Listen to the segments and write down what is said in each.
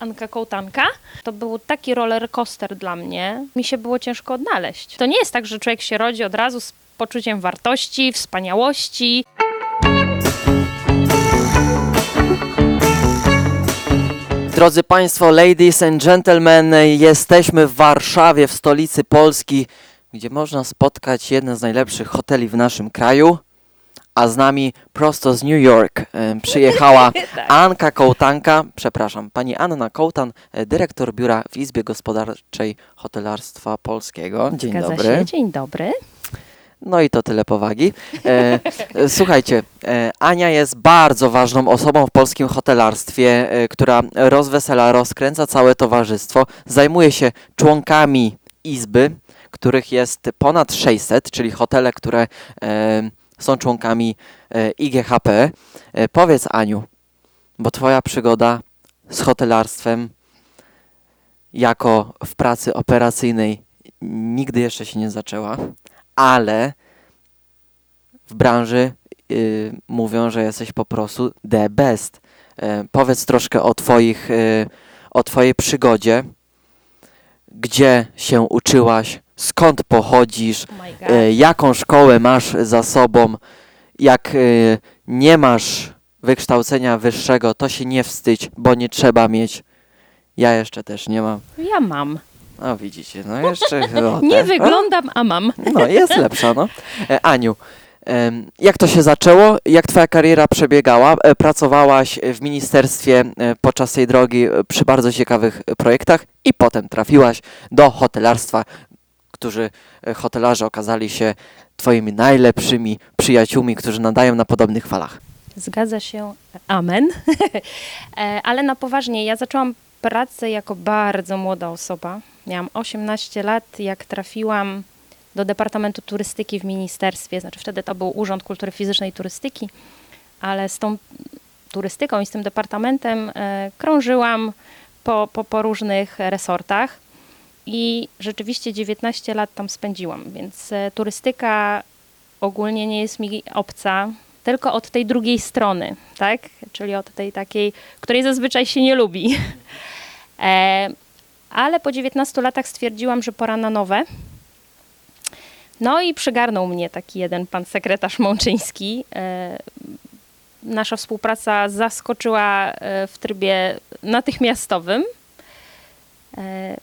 Anka Kołtanka. To był taki roller coaster dla mnie. Mi się było ciężko odnaleźć. To nie jest tak, że człowiek się rodzi od razu z poczuciem wartości, wspaniałości. Drodzy Państwo, ladies and gentlemen, jesteśmy w Warszawie, w stolicy Polski, gdzie można spotkać jeden z najlepszych hoteli w naszym kraju. A z nami prosto z New York e, przyjechała Anka Kołtanka, przepraszam, pani Anna Kołtan, e, dyrektor biura w Izbie Gospodarczej Hotelarstwa Polskiego. Dzień Zgadza dobry. się. Dzień dobry. No i to tyle powagi. E, e, słuchajcie, e, Ania jest bardzo ważną osobą w polskim hotelarstwie, e, która rozwesela, rozkręca całe towarzystwo. Zajmuje się członkami izby, których jest ponad 600, czyli hotele, które e, są członkami e, IGHP. E, powiedz Aniu, bo twoja przygoda z hotelarstwem jako w pracy operacyjnej nigdy jeszcze się nie zaczęła ale w branży y, mówią, że jesteś po prostu the best. E, powiedz troszkę o, twoich, y, o Twojej przygodzie, gdzie się uczyłaś, skąd pochodzisz, Oh e, jaką szkołę masz za sobą. Jak y, nie masz wykształcenia wyższego, to się nie wstydź, bo nie trzeba mieć. Ja jeszcze też nie mam. Ja mam. O, widzicie, no jeszcze chyba Nie te- wyglądam, a mam. no, jest lepsza, no. E, Aniu, em, jak to się zaczęło? Jak twoja kariera przebiegała? E, Pracowałaś w ministerstwie e, podczas tej drogi e, przy bardzo ciekawych e, projektach i potem trafiłaś do hotelarstwa, którzy e, hotelarze okazali się twoimi najlepszymi przyjaciółmi, którzy nadają na podobnych falach. Zgadza się. Amen. E, Ale na poważnie, ja zaczęłam pracę jako bardzo młoda osoba. Miałam 18 lat, jak trafiłam do Departamentu Turystyki w ministerstwie. Znaczy wtedy to był Urząd Kultury Fizycznej i Turystyki, ale z tą turystyką i z tym departamentem e, krążyłam po, po, po różnych resortach i rzeczywiście 19 lat tam spędziłam, więc e, turystyka ogólnie nie jest mi obca, tylko od tej drugiej strony, tak? Czyli od tej takiej, której zazwyczaj się nie lubi. E, ale po 19 latach stwierdziłam, że pora na nowe. No i przygarnął mnie taki jeden pan sekretarz Mączyński. E, nasza współpraca zaskoczyła e, w trybie natychmiastowym. E,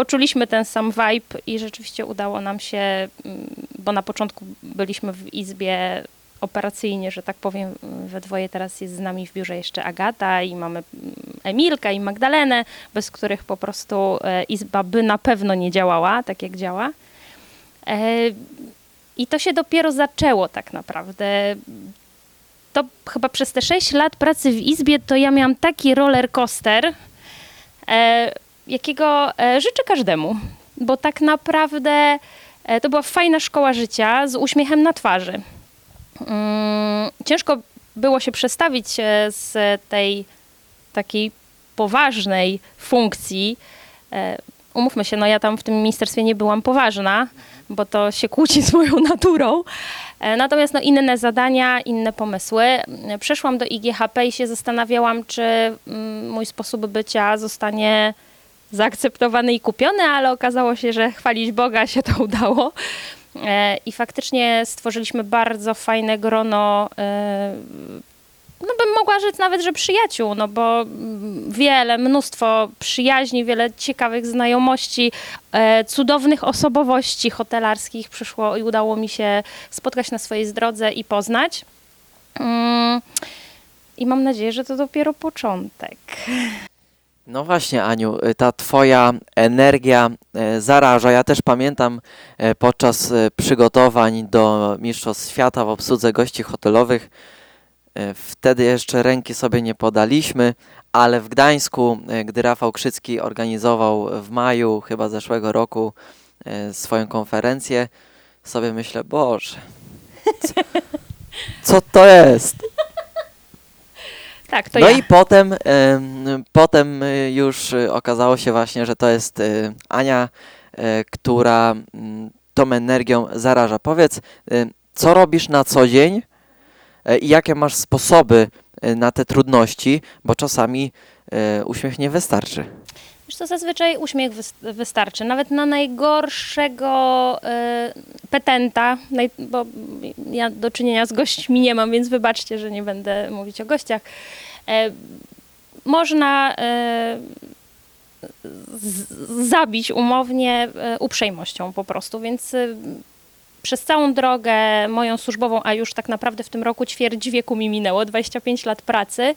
poczuliśmy ten sam vibe i rzeczywiście udało nam się, mm, bo na początku byliśmy w izbie operacyjnie, że tak powiem, we dwoje teraz jest z nami w biurze jeszcze Agata i mamy mm, Emilka i Magdalenę, bez których po prostu e, izba by na pewno nie działała tak jak działa. E, I to się dopiero zaczęło tak naprawdę. To chyba przez te 6 lat pracy w izbie to ja miałam taki roller coaster, e, jakiego e, życzę każdemu, bo tak naprawdę e, to była fajna szkoła życia z uśmiechem na twarzy. Mm, Ciężko było się przestawić e, z tej takiej poważnej funkcji. Umówmy się, no ja tam w tym ministerstwie nie byłam poważna, bo to się kłóci z moją naturą. Natomiast no, inne zadania, inne pomysły. Przeszłam do IGHP i się zastanawiałam, czy mm, mój sposób bycia zostanie zaakceptowany i kupiony, ale okazało się, że chwalić Boga się to udało. E, I faktycznie stworzyliśmy bardzo fajne grono, e, no bym mogła rzec nawet, że przyjaciół, no bo wiele, mnóstwo przyjaźni, wiele ciekawych znajomości, e, cudownych osobowości hotelarskich przyszło i udało mi się spotkać na swojej drodze i poznać. Mm, I mam nadzieję, że to dopiero początek. No właśnie, Aniu, y, ta Twoja energia e, zaraża. Ja też pamiętam e, podczas przygotowań do Mistrzostw Świata w obsłudze gości hotelowych. Wtedy jeszcze ręki sobie nie podaliśmy, ale w Gdańsku, gdy Rafał Krzycki organizował w maju chyba zeszłego roku swoją konferencję, sobie myślę, Boże, co, co to jest? Tak, to no ja. i potem, em, potem y, już y, okazało się właśnie, że to jest y, Ania, która mm, tą energią zaraża. Powiedz, co robisz na co dzień y, i jakie masz sposoby na te trudności, bo czasami e, uśmiech nie wystarczy. Wiesz co, zazwyczaj uśmiech wys- wystarczy. Nawet na najgorszego y, petenta, naj, bo ja do czynienia z gośćmi nie mam, więc wybaczcie, że nie będę mówić o gościach. E, można z- zabić umownie e, uprzejmością po prostu, więc e, przez całą drogę moją służbową, a już tak naprawdę w tym roku ćwierć wieku mi minęło, 25 lat pracy,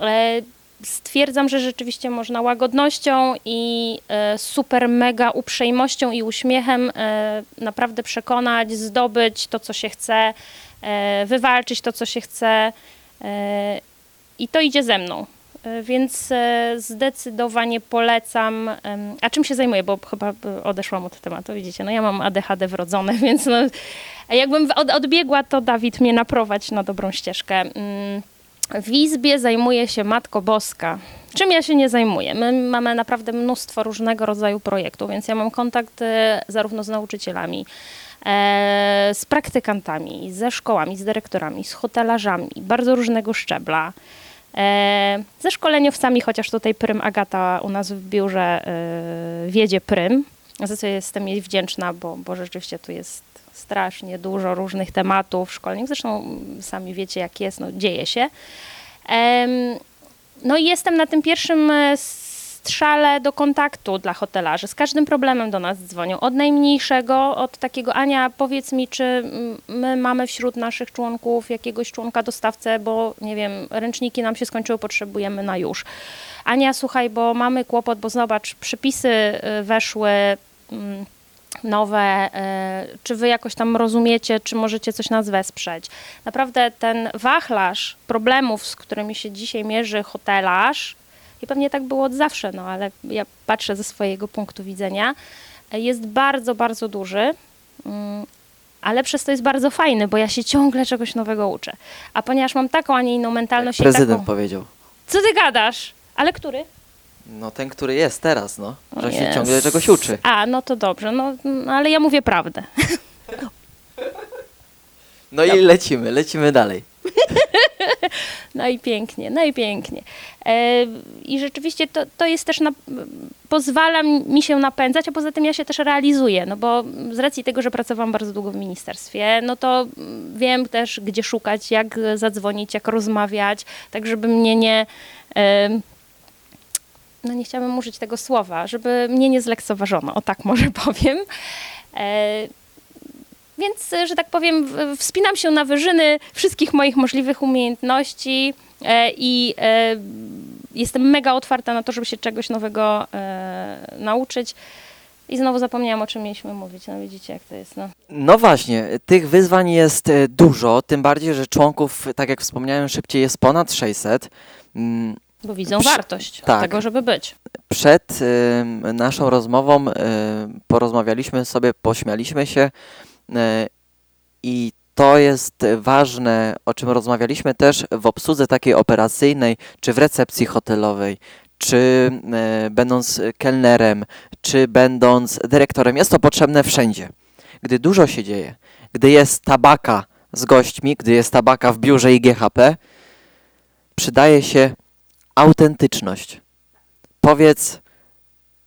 e, stwierdzam, że rzeczywiście można łagodnością i e, super mega uprzejmością i uśmiechem e, naprawdę przekonać, zdobyć to, co się chce, e, wywalczyć to, co się chce i to idzie ze mną. Więc zdecydowanie polecam. A czym się zajmuję? Bo chyba odeszłam od tematu, widzicie. No ja mam ADHD wrodzone, więc no, jakbym od, odbiegła, to Dawid mnie naprowadź na dobrą ścieżkę. W Izbie zajmuje się Matko Boska. Czym ja się nie zajmuję? My mamy naprawdę mnóstwo różnego rodzaju projektów, więc ja mam kontakt e, zarówno z nauczycielami, e, z praktykantami, ze szkołami, z dyrektorami, z hotelarzami, bardzo różnego szczebla. E, ze szkoleniowcami, chociaż tutaj Prym Agata u nas w biurze wiedzie Prym, za co jestem jej wdzięczna, bo, bo rzeczywiście tu jest strasznie dużo różnych tematów szkolnych. Zresztą sami wiecie, jak jest, no, dzieje się. No i jestem na tym pierwszym e, strzale do kontaktu dla hotelarzy. Z każdym problemem do nas dzwonią. Od najmniejszego, od takiego, Ania, powiedz mi, czy my mamy wśród naszych członków jakiegoś członka dostawcę, bo nie wiem, ręczniki nam się skończyły, potrzebujemy na już. Ania, słuchaj, bo mamy kłopot, bo zobacz, przepisy y, weszły. mm, nowe, e, czy wy jakoś tam rozumiecie, czy możecie coś nas wesprzeć. Naprawdę ten wachlarz problemów, z którymi się dzisiaj mierzy hotelarz, i pewnie tak było od zawsze, no ale ja patrzę ze swojego punktu widzenia, e, jest bardzo, bardzo duży. mm, Ale przez to jest bardzo fajny, bo ja się ciągle czegoś nowego uczę. A ponieważ mam taką, a nie inną mentalność Prezydent taką... powiedział. Co ty gadasz? Ale który? No ten, który jest teraz, no. Że się Jezus. ciągle czegoś uczy. A, no to dobrze, no no, ale ja mówię prawdę. No i lecimy, lecimy dalej. No i pięknie, no i pięknie. E, I rzeczywiście to, to jest też, na, pozwala mi się napędzać, a poza tym ja się też realizuję, no bo z racji tego, że pracowałam bardzo długo w ministerstwie, no to wiem też, gdzie szukać, jak zadzwonić, jak rozmawiać, tak żeby mnie nie... em, no nie chciałabym użyć tego słowa, żeby mnie nie zlekceważono, o tak może powiem. E, więc, e, że tak powiem, wspinam się na wyżyny wszystkich moich możliwych umiejętności e, i e, jestem mega otwarta na to, żeby się czegoś nowego e, nauczyć. I znowu zapomniałam, o czym mieliśmy mówić. No widzicie, jak to jest. No. No właśnie, tych wyzwań jest e, dużo, tym bardziej, że członków, tak jak wspomniałem szybciej, jest ponad 600. Mm, Bo widzą Przy- wartość tak. tego, żeby być. Przed ym, naszą rozmową ym, porozmawialiśmy sobie, pośmialiśmy się y, i to jest ważne, o czym rozmawialiśmy też w obsłudze takiej operacyjnej, czy w recepcji hotelowej, czy y, będąc kelnerem, czy będąc dyrektorem. Jest to potrzebne wszędzie. Gdy dużo się dzieje, gdy jest tabaka z gośćmi, gdy jest tabaka w biurze i GHP, przydaje się autentyczność powiedz,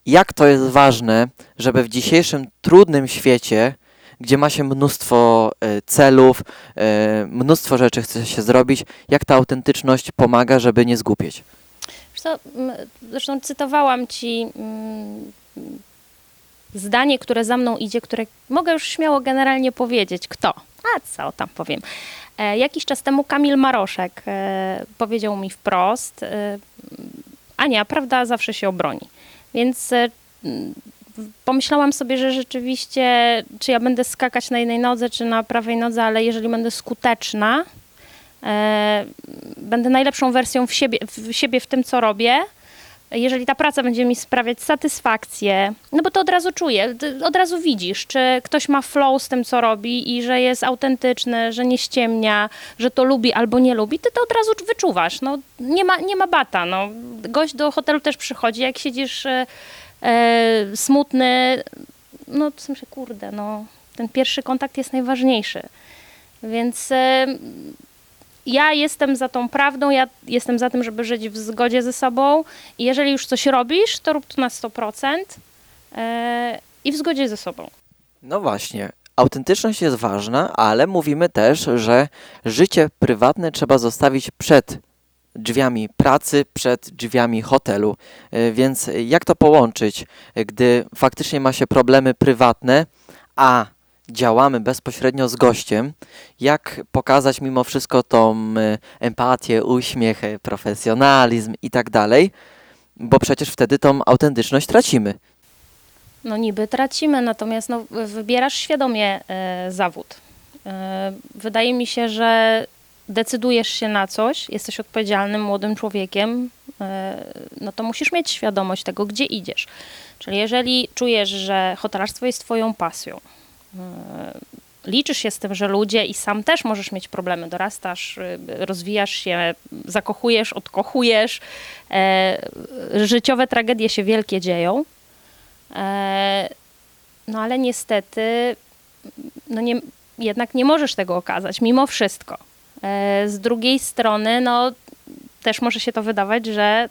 jak to jest ważne, żeby w dzisiejszym trudnym świecie, gdzie ma się mnóstwo e, celów, e, mnóstwo rzeczy chce się zrobić, jak ta autentyczność pomaga, żeby nie m, zresztą cytowałam ci mm, zdanie, które za mną idzie, które mogę już śmiało generalnie powiedzieć. Kto? A co tam powiem. E, jakiś czas temu Kamil Maroszek e, powiedział mi wprost, e, Ania, prawda zawsze się obroni. Więc pomyślałam sobie, że rzeczywiście, czy ja będę skakać na jednej nodze, czy na prawej nodze, ale jeżeli będę skuteczna, będę najlepszą wersją w siebie, w siebie w tym, co robię. Jeżeli ta praca będzie mi sprawiać satysfakcję, no bo to od razu czuję, od razu widzisz, czy ktoś ma flow z tym, co robi i że jest autentyczny, że nie ściemnia, że to lubi albo nie lubi, ty to od razu wyczuwasz. No, nie, ma, nie ma bata. No. Gość do hotelu też przychodzi, jak siedzisz e, e, smutny, no w sensie, kurde, no, ten pierwszy kontakt jest najważniejszy. Więc e, ja jestem za tą prawdą, ja jestem za tym, żeby żyć w zgodzie ze sobą i jeżeli już coś robisz, to rób to na 100% e, i w zgodzie ze sobą. No właśnie, autentyczność jest ważna, ale mówimy też, że życie prywatne trzeba zostawić przed drzwiami pracy, przed drzwiami hotelu. E, Więc jak to połączyć, gdy faktycznie ma się problemy prywatne, a działamy bezpośrednio z gościem? Jak pokazać mimo wszystko tą e, empatię, uśmiech, e, profesjonalizm i tak dalej? Bo przecież wtedy tą autentyczność tracimy. No niby tracimy, natomiast no, wybierasz świadomie e, zawód. Wydaje mi się, że decydujesz się na coś, jesteś odpowiedzialnym młodym człowiekiem, no to musisz mieć świadomość tego, gdzie idziesz. Czyli jeżeli czujesz, że hotelarstwo jest twoją pasją, liczysz się z tym, że ludzie i sam też możesz mieć problemy, dorastasz, y, rozwijasz się, zakochujesz, odkochujesz, e, życiowe tragedie się wielkie dzieją, E, No ale niestety, no nie, jednak nie możesz tego okazać, mimo wszystko. E, Z drugiej strony, no też może się to wydawać, że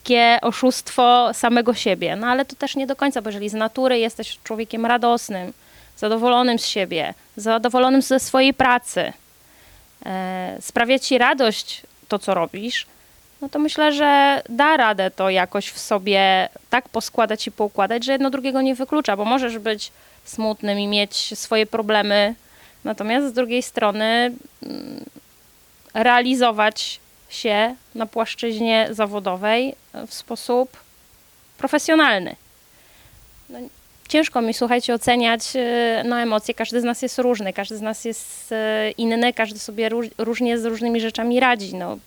lekkie oszustwo samego siebie. No ale to też nie do końca, bo jeżeli z natury jesteś człowiekiem radosnym, zadowolonym z siebie, zadowolonym ze swojej pracy, e, sprawia ci radość to, co robisz, no to myślę, że da radę to jakoś w sobie tak poskładać i poukładać, że jedno drugiego nie wyklucza, bo możesz być smutnym i mieć swoje problemy, natomiast z drugiej strony mm, realizować się na płaszczyźnie zawodowej w sposób profesjonalny. No, ciężko mi, słuchajcie, oceniać e, no, emocje. Każdy z nas jest różny, każdy z nas jest e, inny, każdy sobie róż, różnie z różnymi rzeczami radzi. No,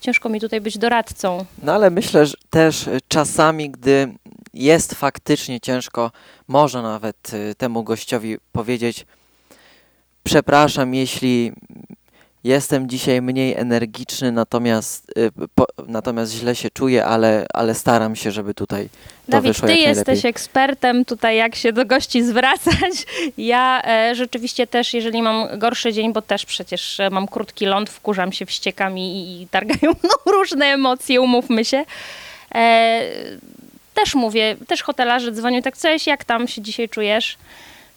ciężko mi tutaj być doradcą. No ale myślę że też y, czasami, gdy jest faktycznie ciężko, można nawet y, temu gościowi powiedzieć: Przepraszam, jeśli jestem dzisiaj mniej energiczny, natomiast, y, po, natomiast źle się czuję, ale, ale staram się, żeby tutaj to Dawid, wyszło ty jak jesteś najlepiej. ekspertem tutaj, jak się do gości zwracać. Ja e, rzeczywiście też, jeżeli mam gorszy dzień, bo też przecież e, mam krótki ląd, wkurzam się, wściekam i, i targają mną różne emocje, umówmy się. E, też mówię, też hotelarze dzwonią, tak coś, jak tam się dzisiaj czujesz?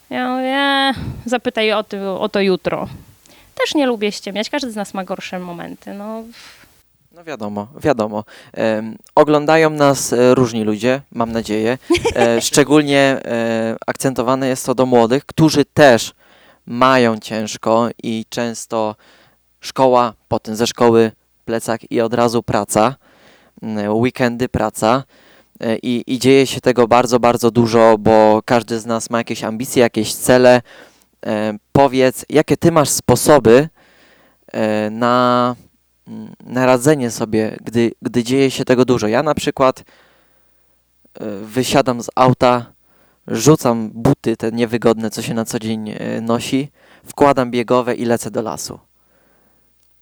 Ja mówię, "E, zapytaj o to, o to jutro. Też nie lubię ściemniać, każdy z nas ma gorsze momenty. No, No wiadomo, wiadomo. Em, oglądają nas e, różni ludzie, mam nadzieję. E, szczególnie e, akcentowane jest to do młodych, którzy też mają ciężko i często szkoła, potem ze szkoły plecak i od razu praca, weekendy praca. E, I, I dzieje się tego bardzo, bardzo dużo, bo każdy z nas ma jakieś ambicje, jakieś cele. E, powiedz, jakie ty masz sposoby e, na mm, na radzenie sobie, gdy, gdy dzieje się tego dużo. Ja na przykład e, wysiadam z auta, rzucam buty te niewygodne, co się na co dzień nosi, wkładam biegowe i lecę do lasu.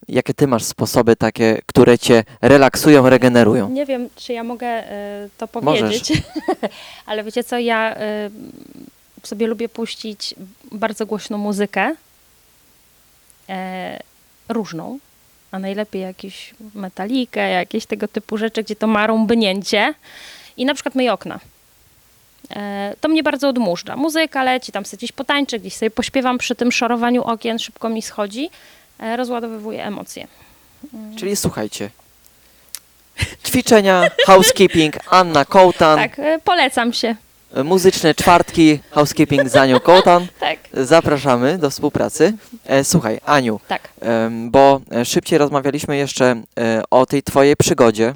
Jakie ty masz sposoby takie, które cię relaksują, regenerują? Nie wiem, czy ja mogę e, to powiedzieć, ale wiecie co, ja sobie lubię puścić bardzo głośną muzykę, e, różną, a najlepiej jakąś metalikę, jakieś tego typu rzeczy, gdzie to ma rąbnięcie i na przykład myję okna. E, To mnie bardzo odmurza. Muzyka leci, tam sobie gdzieś potańczę, gdzieś sobie pośpiewam przy tym szorowaniu okien, szybko mi schodzi, e, rozładowywuje emocje. Czyli słuchajcie. Ćwiczenia, housekeeping, Anna Kołtan, Tak, e, polecam się. Muzyczne czwartki, housekeeping z Anią Kołtan. Tak, Zapraszamy do współpracy. E, Słuchaj, Aniu, tak. Em, bo e, szybciej rozmawialiśmy jeszcze e, o tej twojej przygodzie.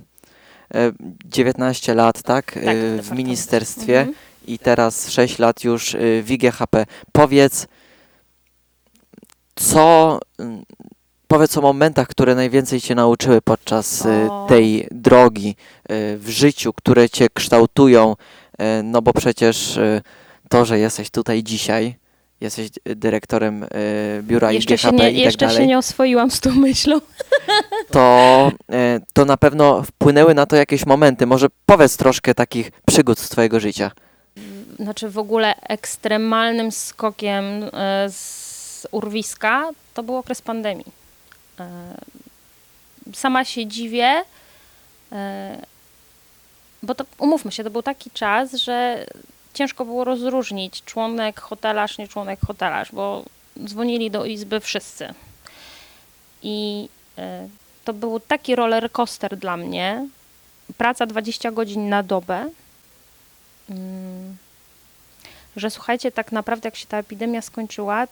E, 19 lat, tak? E, Tak, w ministerstwie Mhm. i teraz 6 lat już w IGHP. Powiedz, co, mm, powiedz o momentach, które najwięcej cię nauczyły podczas O. tej drogi w życiu, które cię kształtują, no bo przecież e, to, że jesteś tutaj dzisiaj, jesteś e, dyrektorem e, biura Jeszcze, IGHP się nie, i tak jeszcze dalej się nie oswoiłam z tą myślą. to, e, to na pewno wpłynęły na to jakieś momenty. Może powiedz troszkę takich przygód z Twojego życia. Znaczy w ogóle ekstremalnym skokiem e, z urwiska, to był okres pandemii. E, Sama się dziwię, e, bo to umówmy się, to był taki czas, że ciężko było rozróżnić członek hotelarz, nie członek hotelarz, bo dzwonili do izby wszyscy. I e, to był taki roller coaster dla mnie. Praca 20 godzin na dobę. Mm, Że słuchajcie, tak naprawdę jak się ta epidemia skończyła,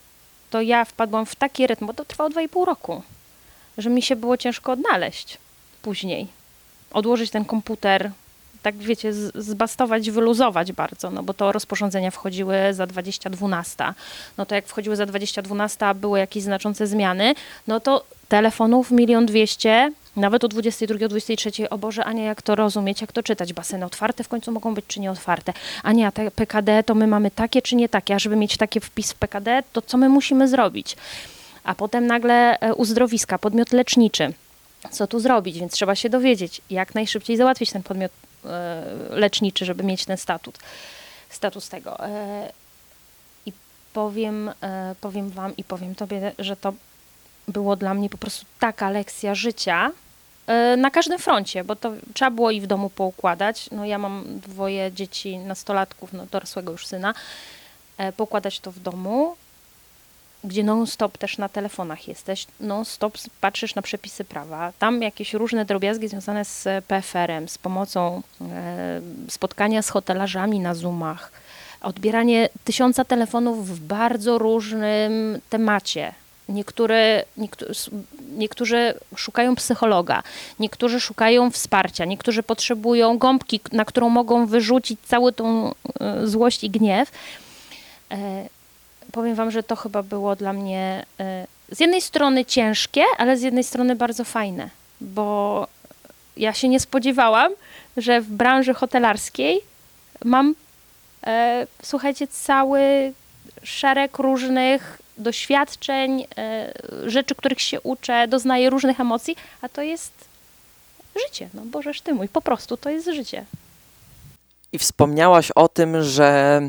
to ja wpadłam w taki rytm, bo to trwało 2,5 roku, że mi się było ciężko odnaleźć później. Odłożyć ten komputer, tak wiecie, zbastować, wyluzować bardzo, no bo to rozporządzenia wchodziły za 2012. No to jak wchodziły za 2012, a były jakieś znaczące zmiany, no to telefonów milion dwieście, nawet o 22, o 23, o Boże, Ania, jak to rozumieć, jak to czytać? Baseny otwarte w końcu mogą być, czy nie otwarte? Ania, a te PKD to my mamy takie, czy nie takie? A żeby mieć taki wpis w PKD, to co my musimy zrobić? A potem nagle e, uzdrowiska, podmiot leczniczy. Co tu zrobić? Więc trzeba się dowiedzieć, jak najszybciej załatwić ten podmiot leczniczy, żeby mieć ten statut, status tego. E, I powiem, e, powiem Wam i powiem Tobie, że to było dla mnie po prostu taka lekcja życia e, na każdym froncie, bo to trzeba było i w domu poukładać. No ja mam dwoje dzieci, nastolatków, no dorosłego już syna, e, poukładać to w domu, gdzie non-stop też na telefonach jesteś, non-stop patrzysz na przepisy prawa, tam jakieś różne drobiazgi związane z PFR-em, z pomocą e, spotkania z hotelarzami na Zoomach, odbieranie tysiąca telefonów w bardzo różnym temacie. Niektóre, niektórzy, niektórzy szukają psychologa, niektórzy szukają wsparcia, niektórzy potrzebują gąbki, na którą mogą wyrzucić całą tą e, złość i gniew. Powiem Wam, że to chyba było dla mnie e, z jednej strony ciężkie, ale z jednej strony bardzo fajne, bo ja się nie spodziewałam, że w branży hotelarskiej mam, e, słuchajcie, cały szereg różnych doświadczeń, e, rzeczy, których się uczę, doznaję różnych emocji, a to jest życie. No Bożeż Ty mój, po prostu to jest życie. I wspomniałaś o tym, że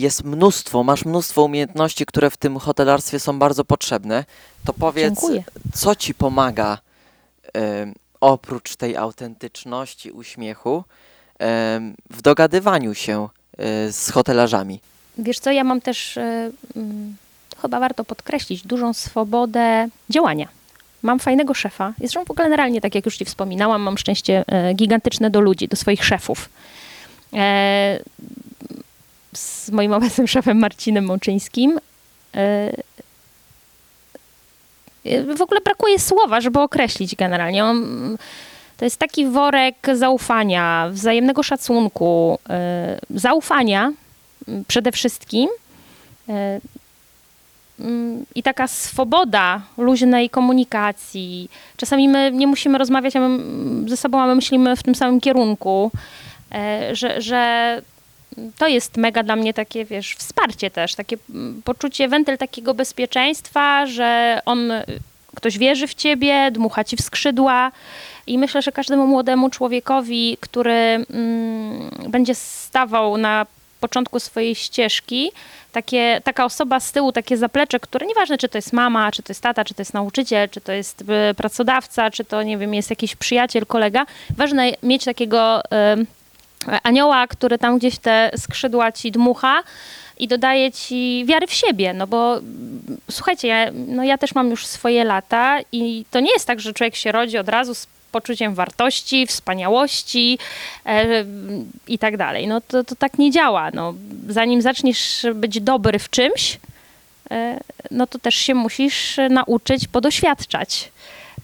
jest mnóstwo, masz mnóstwo umiejętności, które w tym hotelarstwie są bardzo potrzebne. To powiedz, Dziękuję. co ci pomaga em, oprócz tej autentyczności, uśmiechu em, w dogadywaniu się e, z hotelarzami? Wiesz co, ja mam też, e, mm, chyba warto podkreślić, dużą swobodę działania. Mam fajnego szefa. Zresztą generalnie, tak jak już Ci wspominałam, mam szczęście e, gigantyczne do ludzi, do swoich szefów. Z moim obecnym szefem Marcinem Mączyńskim e, w ogóle brakuje słowa, żeby określić generalnie. To jest taki worek zaufania, wzajemnego szacunku, e, zaufania m, przede wszystkim. E, mm, I taka swoboda luźnej komunikacji. Czasami my nie musimy rozmawiać ze sobą, a my myślimy w tym samym kierunku, że, że to jest mega dla mnie takie, wiesz, wsparcie też, takie mm, poczucie, wentyl takiego bezpieczeństwa, że on, y, ktoś wierzy w ciebie, dmucha ci w skrzydła i myślę, że każdemu młodemu człowiekowi, który mm, będzie stawał na początku swojej ścieżki, takie, taka osoba z tyłu, takie zaplecze, które nieważne, czy to jest mama, czy to jest tata, czy to jest nauczyciel, czy to jest y, pracodawca, czy to, nie wiem, jest jakiś przyjaciel, kolega, ważne mieć takiego... Y, anioła, który tam gdzieś te skrzydła ci dmucha i dodaje ci wiary w siebie, no bo słuchajcie, ja, no ja też mam już swoje lata i to nie jest tak, że człowiek się rodzi od razu z poczuciem wartości, wspaniałości e, i tak dalej. No to, to tak nie działa. No, zanim zaczniesz być dobry w czymś, e, no to też się musisz nauczyć podoświadczać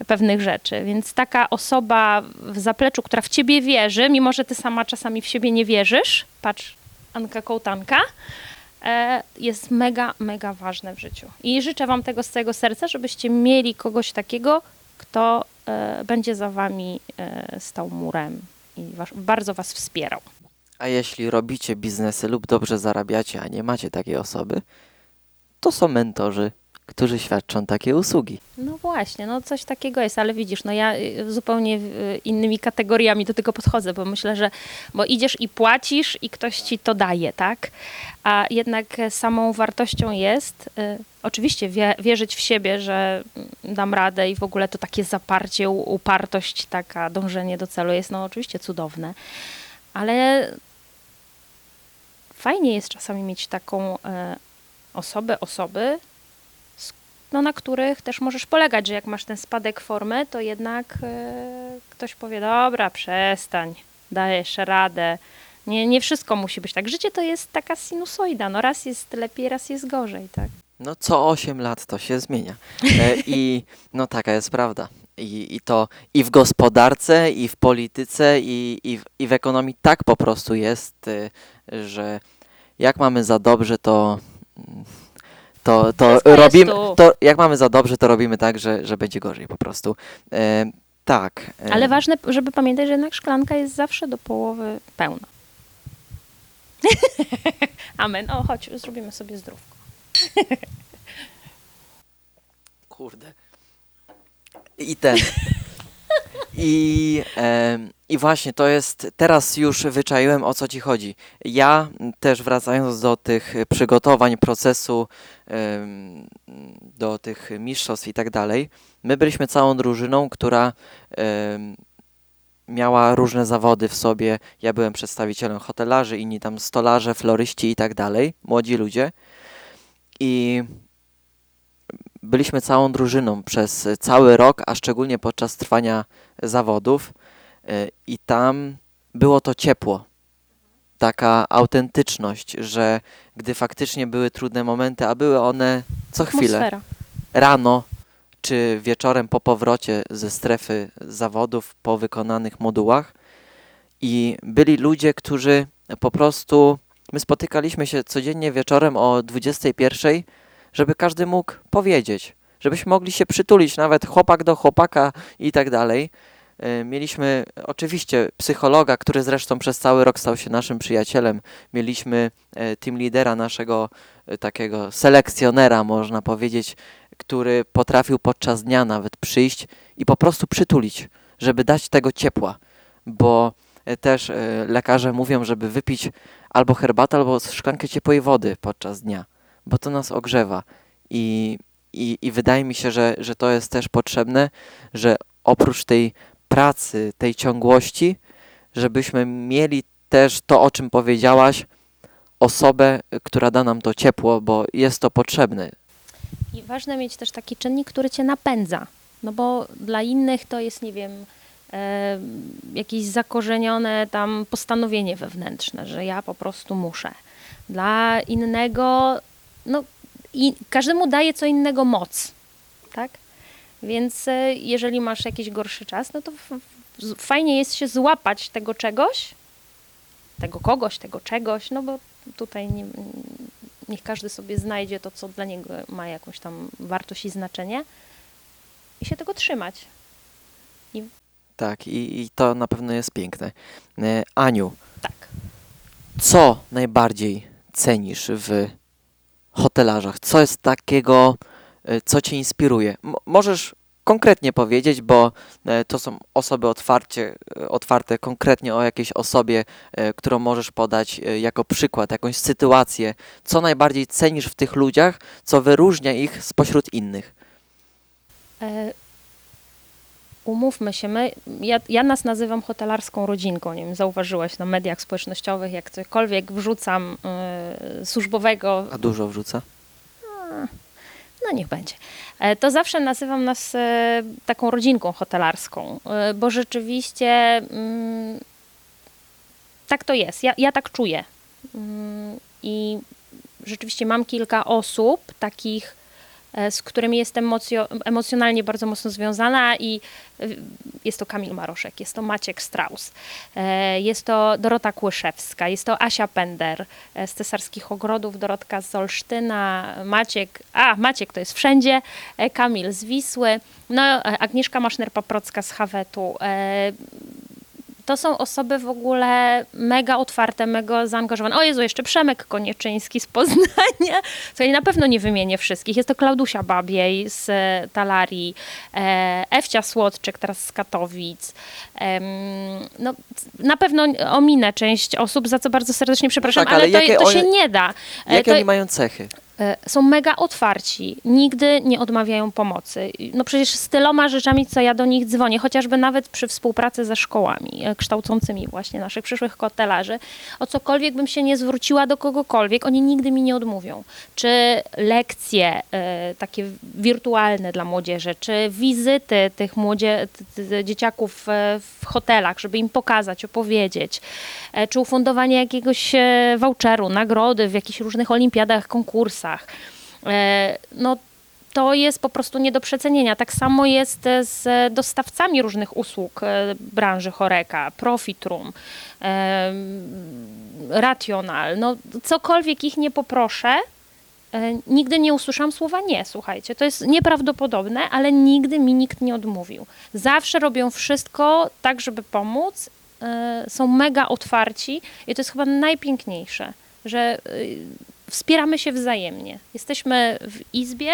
pewnych rzeczy. Więc taka osoba w zapleczu, która w ciebie wierzy, mimo że ty sama czasami w siebie nie wierzysz, patrz, Anka Kołtanka, e, jest mega, mega ważne w życiu. I życzę wam tego z całego serca, żebyście mieli kogoś takiego, kto e, będzie za wami e, stał murem i was, bardzo was wspierał. A jeśli robicie biznesy lub dobrze zarabiacie, a nie macie takiej osoby, to są mentorzy którzy świadczą takie usługi. No właśnie, no coś takiego jest, ale widzisz, no ja y, zupełnie y, innymi kategoriami do tego podchodzę, bo myślę, że bo idziesz i płacisz i ktoś ci to daje, tak? A jednak e, samą wartością jest y, oczywiście wie, wierzyć w siebie, że mm, dam radę i w ogóle to takie zaparcie, upartość, taka dążenie do celu jest no oczywiście cudowne, ale fajnie jest czasami mieć taką e, osobę, osoby, no, na których też możesz polegać, że jak masz ten spadek formy, to jednak e, ktoś powie, dobra, przestań, dajesz radę. Nie, nie wszystko musi być tak. Życie to jest taka sinusoida, no raz jest lepiej, raz jest gorzej, tak? No co 8 lat to się zmienia. E, I no taka jest prawda. I, I to i w gospodarce, i w polityce, i, i, w, i w ekonomii tak po prostu jest, y, że jak mamy za dobrze, to mm, to, to robimy, to jak mamy za dobrze, to robimy tak, że, że będzie gorzej po prostu. E, tak. e, Ale ważne, żeby pamiętać, że jednak szklanka jest zawsze do połowy pełna. Amen. O, chodź, zrobimy sobie zdrówko. Kurde. I ten. I, em, I właśnie to jest, teraz już wyczaiłem o co ci chodzi. Ja też wracając do tych przygotowań, procesu, em, do tych mistrzostw i tak dalej, my byliśmy całą drużyną, która em, miała różne zawody w sobie. Ja byłem przedstawicielem hotelarzy, inni tam stolarze, floryści i tak dalej, młodzi ludzie. I byliśmy całą drużyną przez cały rok, a szczególnie podczas trwania zawodów y, i tam było to ciepło. Taka autentyczność, że gdy faktycznie były trudne momenty, a były one co chwilę, Atmosfera. rano czy wieczorem po powrocie ze strefy zawodów, po wykonanych modułach i byli ludzie, którzy po prostu, my spotykaliśmy się codziennie wieczorem o 21, żeby każdy mógł powiedzieć, żebyśmy mogli się przytulić, nawet chłopak do chłopaka i tak dalej. E, Mieliśmy oczywiście psychologa, który zresztą przez cały rok stał się naszym przyjacielem. Mieliśmy e, team lidera, naszego e, takiego selekcjonera, można powiedzieć, który potrafił podczas dnia nawet przyjść i po prostu przytulić, żeby dać tego ciepła, bo też lekarze mówią, żeby wypić albo herbatę, albo szklankę ciepłej wody podczas dnia, bo to nas ogrzewa i, i, i wydaje mi się, że, że to jest też potrzebne, że oprócz tej pracy, tej ciągłości, żebyśmy mieli też to, o czym powiedziałaś, osobę, która da nam to ciepło, bo jest to potrzebne. I ważne mieć też taki czynnik, który cię napędza. No bo dla innych to jest, nie wiem, e, jakieś zakorzenione tam postanowienie wewnętrzne, że ja po prostu muszę. Dla innego, no i każdemu daje co innego moc, tak? Więc e, jeżeli masz jakiś gorszy czas, no to fajnie jest się złapać tego czegoś, tego kogoś, tego czegoś, no bo tutaj nie, niech każdy sobie znajdzie to, co dla niego ma jakąś tam wartość i znaczenie i się tego trzymać. Tak, i, i to na pewno jest piękne. E, Aniu, Tak. co najbardziej cenisz w hotelarzach? Co jest takiego, e, co cię inspiruje? M- możesz konkretnie powiedzieć, bo e, to są osoby otwarcie, e, otwarte konkretnie o jakiejś osobie, którą możesz podać jako przykład, jakąś sytuację. Co najbardziej cenisz w tych ludziach, co wyróżnia ich spośród innych? Umówmy się, my, ja, ja nas nazywam hotelarską rodzinką, nie wiem, zauważyłaś na mediach społecznościowych, jak cokolwiek wrzucam e, służbowego, A dużo wrzuca? no niech będzie. E, To zawsze nazywam nas e, taką rodzinką hotelarską, e, bo rzeczywiście mm, tak to jest. Ja, ja tak czuję. Mm, I rzeczywiście mam kilka osób takich, z którymi jestem emocjo, emocjonalnie bardzo mocno związana i e, jest to Kamil Maroszek, jest to Maciek Strauss, e, jest to Dorota Kłyszewska, jest to Asia Pender e, z Cesarskich Ogrodów, Dorotka z Olsztyna, Maciek, a Maciek to jest wszędzie, e, Kamil z Wisły, no e, Agnieszka Maszner-Paprocka z Hawetu. To są osoby w ogóle mega otwarte, mega zaangażowane. O Jezu, jeszcze Przemek Konieczyński z Poznania. Ja na pewno nie wymienię wszystkich. Jest to Klaudusia Babiej z e, Talarii, e, Ewcia Słodczyk teraz z Katowic. No, na pewno ominę część osób, za co bardzo serdecznie przepraszam, tak, ale ale, to, jakie to się nie da. E, Jakie to, oni mają cechy? E, są mega otwarci, nigdy nie odmawiają pomocy. No przecież z tyloma rzeczami, co ja do nich dzwonię, chociażby nawet przy współpracy ze szkołami e, kształcącymi właśnie naszych przyszłych kotelarzy, o cokolwiek bym się nie zwróciła do kogokolwiek, oni nigdy mi nie odmówią. Czy lekcje e, takie wirtualne dla młodzieży, czy wizyty tych młodzie, dzieciaków w hotelach, żeby im pokazać, opowiedzieć, czy ufundowanie jakiegoś voucheru, nagrody w jakichś różnych olimpiadach, konkursach. E, No to jest po prostu nie do przecenienia. Tak samo jest e, z dostawcami różnych usług e, branży Choreka, Profit Room, em, Rational. No, cokolwiek ich nie poproszę, nigdy nie usłyszałam słowa nie, słuchajcie. To jest nieprawdopodobne, ale nigdy mi nikt nie odmówił. Zawsze robią wszystko tak, żeby pomóc. Są mega otwarci i to jest chyba najpiękniejsze, że wspieramy się wzajemnie. Jesteśmy w izbie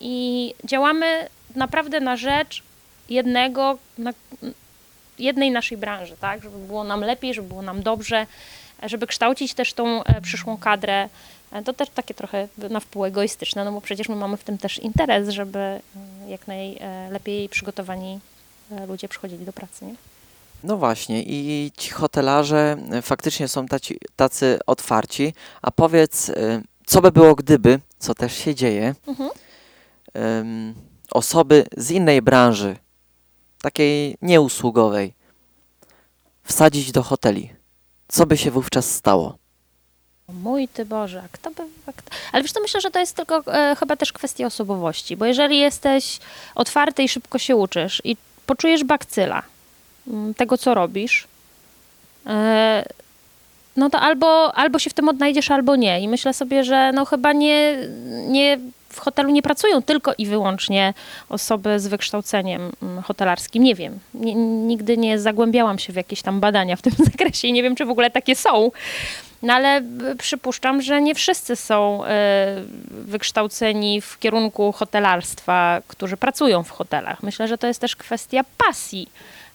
i działamy naprawdę na rzecz jednego, na, jednej naszej branży, tak? Żeby było nam lepiej, żeby było nam dobrze, żeby kształcić też tą e, przyszłą kadrę. E, To też takie trochę na wpół egoistyczne, no bo przecież my mamy w tym też interes, żeby e, jak najlepiej przygotowani e, ludzie przychodzili do pracy, nie? No właśnie, i ci hotelarze y, faktycznie są taci, tacy otwarci. A powiedz, y, co by było gdyby, co też się dzieje, Mhm. ym, osoby z innej branży, takiej nieusługowej, wsadzić do hoteli? Co by się wówczas stało? Mój ty Boże, kto by... kto- Ale wiesz, to myślę, że to jest tylko e, chyba też kwestia osobowości, bo jeżeli jesteś otwarty i szybko się uczysz i poczujesz bakcyla tego, co robisz, e, no to albo, albo się w tym odnajdziesz, albo nie. I myślę sobie, że no chyba nie, nie w hotelu nie pracują tylko i wyłącznie osoby z wykształceniem mm, hotelarskim. Nie wiem. Nigdy nie zagłębiałam się w jakieś tam badania w tym zakresie i nie wiem, czy w ogóle takie są. No ale b- przypuszczam, że nie wszyscy są e, wykształceni w kierunku hotelarstwa, którzy pracują w hotelach. Myślę, że to jest też kwestia pasji e,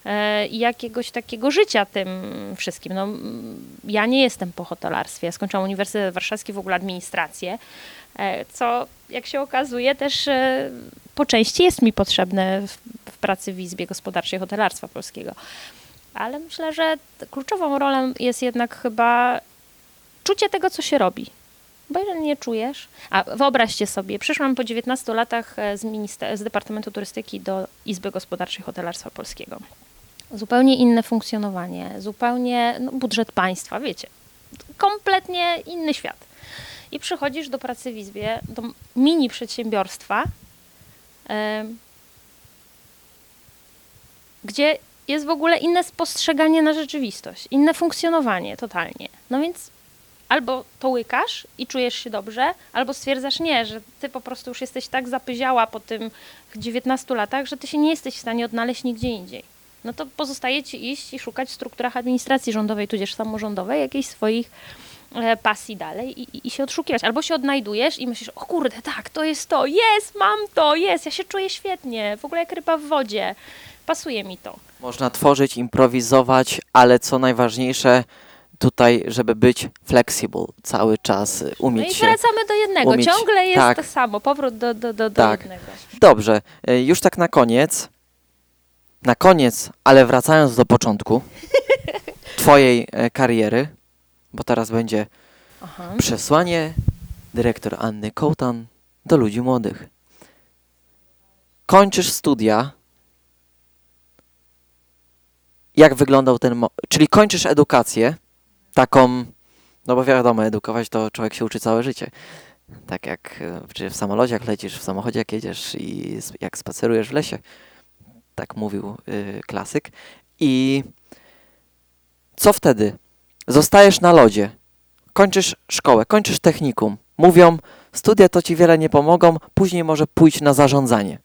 i jakiegoś takiego życia tym wszystkim. No, ja nie jestem po hotelarstwie. Ja skończyłam Uniwersytet Warszawski, w ogóle administrację, e, co jak się okazuje też e, po części jest mi potrzebne w, w pracy w Izbie Gospodarczej Hotelarstwa Polskiego. Ale myślę, że kluczową rolą jest jednak chyba czucie tego, co się robi. Bo jeżeli nie czujesz. A wyobraźcie sobie, przyszłam po 19 latach e, z, z Departamentu Turystyki do Izby Gospodarczej Hotelarstwa Polskiego. Zupełnie inne funkcjonowanie, zupełnie no, budżet państwa, wiecie. Kompletnie inny świat. I przychodzisz do pracy w Izbie, do mini przedsiębiorstwa, em, gdzie jest w ogóle inne spostrzeganie na rzeczywistość, inne funkcjonowanie totalnie. No więc albo to łykasz i czujesz się dobrze, albo stwierdzasz nie, że ty po prostu już jesteś tak zapyziała po tym 19 latach, że ty się nie jesteś w stanie odnaleźć nigdzie indziej. No to pozostaje ci iść i szukać w strukturach administracji rządowej, tudzież samorządowej, jakichś swoich e, pasji dalej i, i, się odszukiwać. Albo się odnajdujesz i myślisz, o kurde, tak, to jest to, jest, mam to, jest, ja się czuję świetnie, w ogóle jak ryba w wodzie, pasuje mi to. Można tworzyć, improwizować, ale co najważniejsze tutaj, żeby być flexible cały czas, y, No umieć i się. wracamy do jednego, umieć- ciągle jest tak. to samo, powrót do, do, do, do Tak. jednego. Dobrze, y, już tak na koniec. Na koniec, ale wracając do początku Twojej e, kariery, bo teraz będzie Aha. przesłanie dyrektor Anny Kołtan do ludzi młodych. Kończysz studia. Jak wyglądał ten. Mo- czyli kończysz edukację, taką. No bo wiadomo, edukować to człowiek się uczy całe życie. Tak jak e, czy w samolocie, jak lecisz, w samochodzie, jak jedziesz i jak spacerujesz w lesie. Tak mówił y, klasyk. I co wtedy? Zostajesz na lodzie kończysz szkołę, kończysz technikum, mówią, studia to ci wiele nie pomogą, później może pójść na zarządzanie.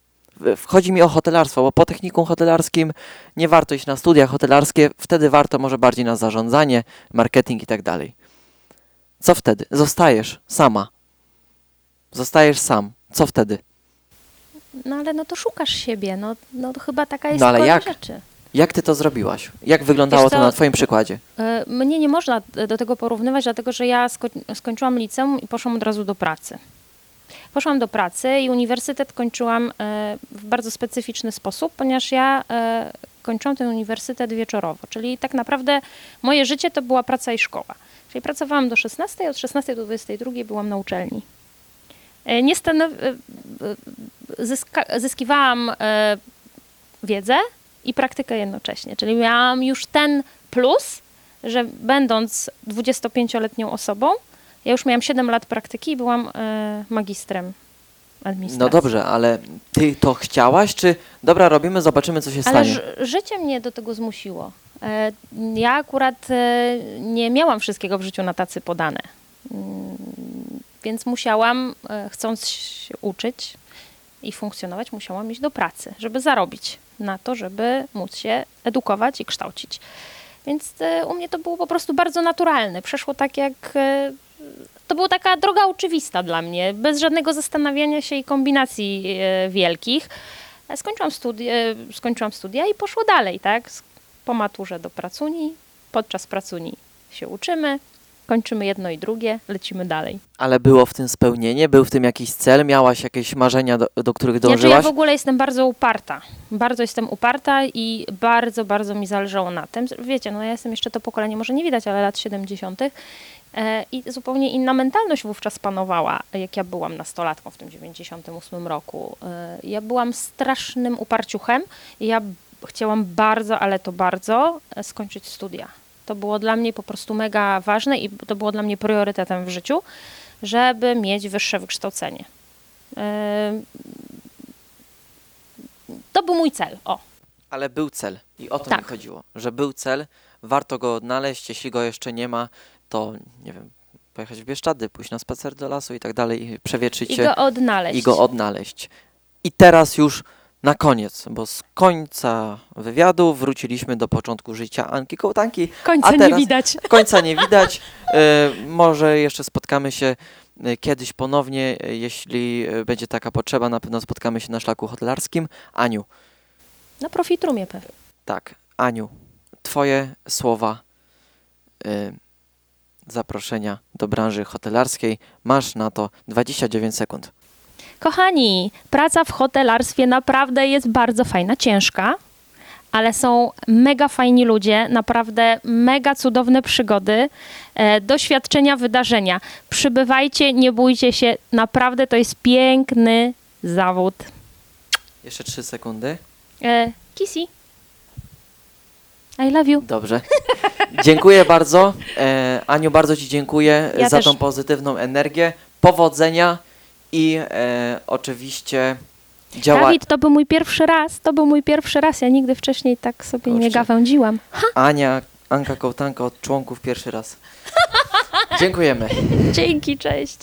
wchodzi mi o hotelarstwo, bo po technikum hotelarskim nie warto iść na studia hotelarskie, wtedy warto może bardziej na zarządzanie, marketing i tak dalej. Co wtedy? Zostajesz sama. Zostajesz sam. Co wtedy? No ale no to szukasz siebie, no, no to chyba taka jest No ale kolej jak? rzeczy. Jak ty to zrobiłaś? Jak wyglądało Wiesz to co? na twoim przykładzie? E, Mnie nie można do tego porównywać, dlatego że ja sko- skończyłam liceum i poszłam od razu do pracy. Poszłam do pracy i uniwersytet kończyłam e, w bardzo specyficzny sposób, ponieważ ja e, kończyłam ten uniwersytet wieczorowo, czyli tak naprawdę moje życie to była praca i szkoła. Czyli pracowałam do 16, od 16 do 22 byłam na uczelni. E, Nie stanow- e, e, zyska- zyskiwałam wiedzę i praktykę jednocześnie, czyli miałam już ten plus, że będąc 25-letnią osobą, ja już miałam 7 lat praktyki i byłam magistrem. No dobrze, ale ty to chciałaś, czy dobra, robimy, zobaczymy, co się Ale stanie? ż- życie mnie do tego zmusiło. Ja akurat nie miałam wszystkiego w życiu na tacy podane. Więc musiałam, e, chcąc się uczyć i funkcjonować, musiałam iść do pracy, żeby zarobić na to, żeby móc się edukować i kształcić. Więc e, u mnie to było po prostu bardzo naturalne. Przeszło tak jak. e, To była taka droga oczywista dla mnie, bez żadnego zastanawiania się i kombinacji wielkich. Skończyłam, skończyłam studia i poszło dalej, tak? Po maturze do pracuni, podczas pracuni się uczymy, kończymy jedno i drugie, lecimy dalej. Ale było w tym spełnienie? Był w tym jakiś cel? Miałaś jakieś marzenia, do, do których Znaczy ja dążyłaś? w ogóle jestem bardzo uparta. Bardzo jestem uparta i bardzo, bardzo mi zależało na tym. Wiecie, no ja jestem jeszcze to pokolenie, może nie widać, ale lat 70. E, I zupełnie inna mentalność wówczas panowała, jak ja byłam nastolatką w tym 98 roku. E, Ja byłam strasznym uparciuchem i ja chciałam bardzo, ale to bardzo e, skończyć studia. To było dla mnie po prostu mega ważne i to było dla mnie priorytetem w życiu, żeby mieć wyższe wykształcenie. E, to był mój cel. O, Ale był cel i o to Tak. mi chodziło, że był cel, warto go odnaleźć, jeśli go jeszcze nie ma, to nie wiem, pojechać w Bieszczady, pójść na spacer do lasu i tak dalej, i przewietrzyć i się go odnaleźć. i go odnaleźć. I teraz już na koniec, bo z końca wywiadu wróciliśmy do początku życia Anki Kołtanki. Końca nie widać. Końca nie widać. Może jeszcze spotkamy się e, kiedyś ponownie, jeśli e, będzie taka potrzeba. Na pewno spotkamy się na szlaku hotelarskim. Aniu, Na profitrumie pewnie. tak, Aniu, Twoje słowa e, zaproszenia do branży hotelarskiej. Masz na to 29 sekund. Kochani, praca w hotelarstwie naprawdę jest bardzo fajna, ciężka, ale są mega fajni ludzie, naprawdę mega cudowne przygody, e, doświadczenia, wydarzenia. Przybywajcie, nie bójcie się, naprawdę to jest piękny zawód. Jeszcze 3 sekundy. E, Kissy. I love you. Dobrze. Dziękuję bardzo. E, Aniu, bardzo Ci dziękuję Ja za też. tą pozytywną energię. Powodzenia i e, oczywiście działa... Dawid, to był mój pierwszy raz, to był mój pierwszy raz, ja nigdy wcześniej tak sobie nie gawędziłam. Ania, Anka Kołtanka od członków pierwszy raz. Dziękujemy. Dzięki, cześć.